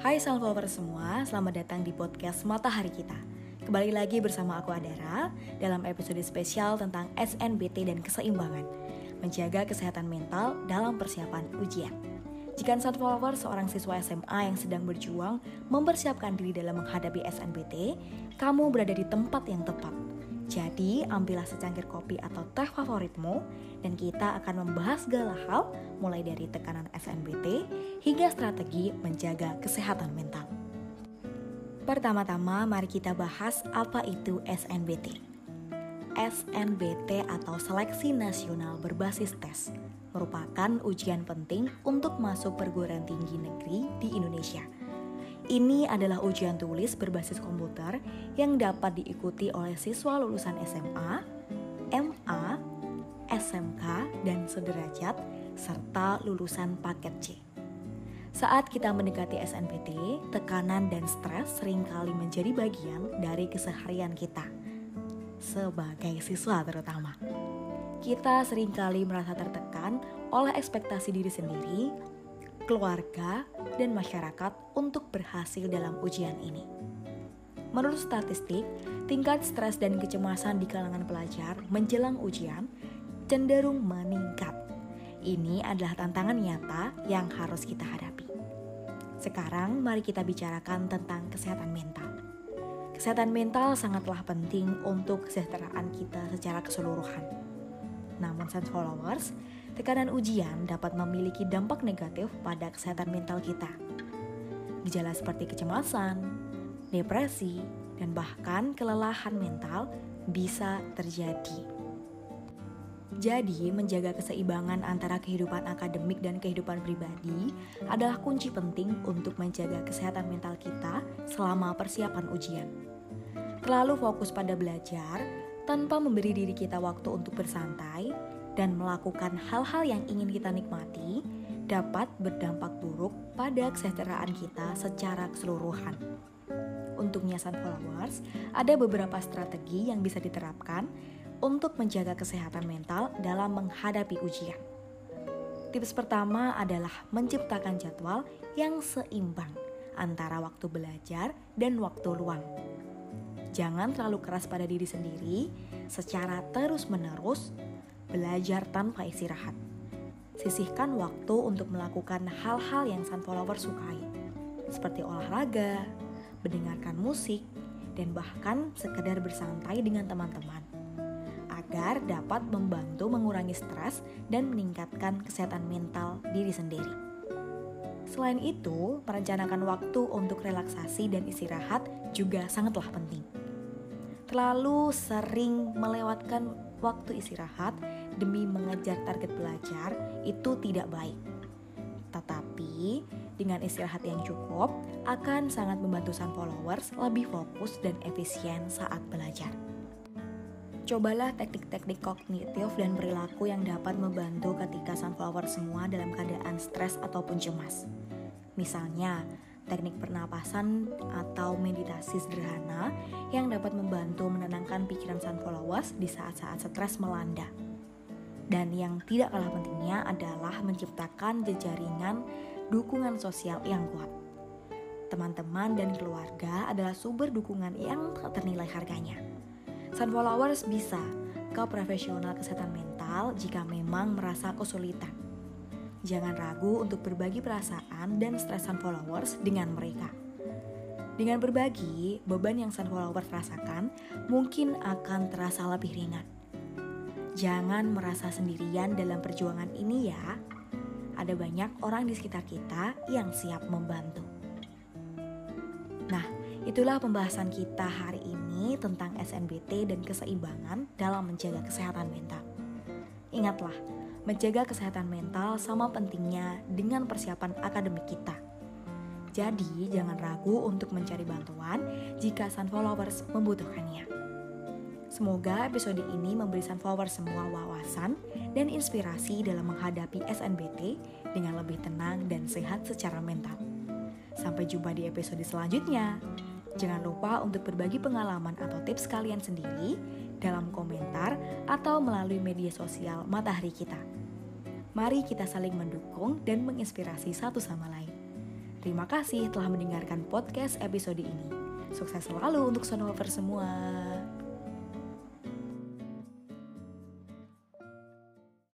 Hai Sunflower semua, selamat datang di podcast Matahari Kita. Kembali lagi bersama aku Adara dalam episode spesial tentang SNBT dan keseimbangan, menjaga kesehatan mental dalam persiapan ujian. Jika Sunflower seorang siswa SMA yang sedang berjuang mempersiapkan diri dalam menghadapi SNBT, kamu berada di tempat yang tepat jadi, ambillah secangkir kopi atau teh favoritmu dan kita akan membahas segala hal mulai dari tekanan SNBT hingga strategi menjaga kesehatan mental. Pertama-tama mari kita bahas apa itu SNBT. SNBT atau Seleksi Nasional Berbasis Tes merupakan ujian penting untuk masuk perguruan tinggi negeri di Indonesia – ini adalah ujian tulis berbasis komputer yang dapat diikuti oleh siswa lulusan SMA, MA, SMK, dan sederajat, serta lulusan paket C. Saat kita mendekati SNPT, tekanan dan stres sering kali menjadi bagian dari keseharian kita. Sebagai siswa terutama. Kita sering kali merasa tertekan oleh ekspektasi diri sendiri keluarga, dan masyarakat untuk berhasil dalam ujian ini. Menurut statistik, tingkat stres dan kecemasan di kalangan pelajar menjelang ujian cenderung meningkat. Ini adalah tantangan nyata yang harus kita hadapi. Sekarang, mari kita bicarakan tentang kesehatan mental. Kesehatan mental sangatlah penting untuk kesejahteraan kita secara keseluruhan. Namun, Sense Followers, tekanan ujian dapat memiliki dampak negatif pada kesehatan mental kita. Gejala seperti kecemasan, depresi, dan bahkan kelelahan mental bisa terjadi. Jadi, menjaga keseimbangan antara kehidupan akademik dan kehidupan pribadi adalah kunci penting untuk menjaga kesehatan mental kita selama persiapan ujian. Terlalu fokus pada belajar tanpa memberi diri kita waktu untuk bersantai dan melakukan hal-hal yang ingin kita nikmati dapat berdampak buruk pada kesejahteraan kita secara keseluruhan. Untuk Sunflowers, followers, ada beberapa strategi yang bisa diterapkan untuk menjaga kesehatan mental dalam menghadapi ujian. Tips pertama adalah menciptakan jadwal yang seimbang antara waktu belajar dan waktu luang. Jangan terlalu keras pada diri sendiri secara terus-menerus belajar tanpa istirahat. Sisihkan waktu untuk melakukan hal-hal yang sunflower sukai, seperti olahraga, mendengarkan musik, dan bahkan sekedar bersantai dengan teman-teman, agar dapat membantu mengurangi stres dan meningkatkan kesehatan mental diri sendiri. Selain itu, merencanakan waktu untuk relaksasi dan istirahat juga sangatlah penting. Terlalu sering melewatkan waktu istirahat demi mengejar target belajar itu tidak baik. Tetapi dengan istirahat yang cukup akan sangat membantu sang followers lebih fokus dan efisien saat belajar. Cobalah teknik-teknik kognitif dan perilaku yang dapat membantu ketika sunflower semua dalam keadaan stres ataupun cemas. Misalnya, teknik pernapasan atau meditasi sederhana yang dapat membantu menenangkan pikiran sunflowers di saat-saat stres melanda. Dan yang tidak kalah pentingnya adalah menciptakan jejaringan dukungan sosial yang kuat. Teman-teman dan keluarga adalah sumber dukungan yang tak ternilai harganya. Sunflowers bisa ke profesional kesehatan mental jika memang merasa kesulitan. Jangan ragu untuk berbagi perasaan dan stres Sunflowers dengan mereka. Dengan berbagi, beban yang Sunflowers rasakan mungkin akan terasa lebih ringan. Jangan merasa sendirian dalam perjuangan ini ya. Ada banyak orang di sekitar kita yang siap membantu. Nah, itulah pembahasan kita hari ini tentang SNBT dan keseimbangan dalam menjaga kesehatan mental. Ingatlah, menjaga kesehatan mental sama pentingnya dengan persiapan akademik kita. Jadi, jangan ragu untuk mencari bantuan jika Sunflowers membutuhkannya. Semoga episode ini memberi sunflower semua wawasan dan inspirasi dalam menghadapi SNBT dengan lebih tenang dan sehat secara mental. Sampai jumpa di episode selanjutnya. Jangan lupa untuk berbagi pengalaman atau tips kalian sendiri dalam komentar atau melalui media sosial Matahari kita. Mari kita saling mendukung dan menginspirasi satu sama lain. Terima kasih telah mendengarkan podcast episode ini. Sukses selalu untuk Sonover semua.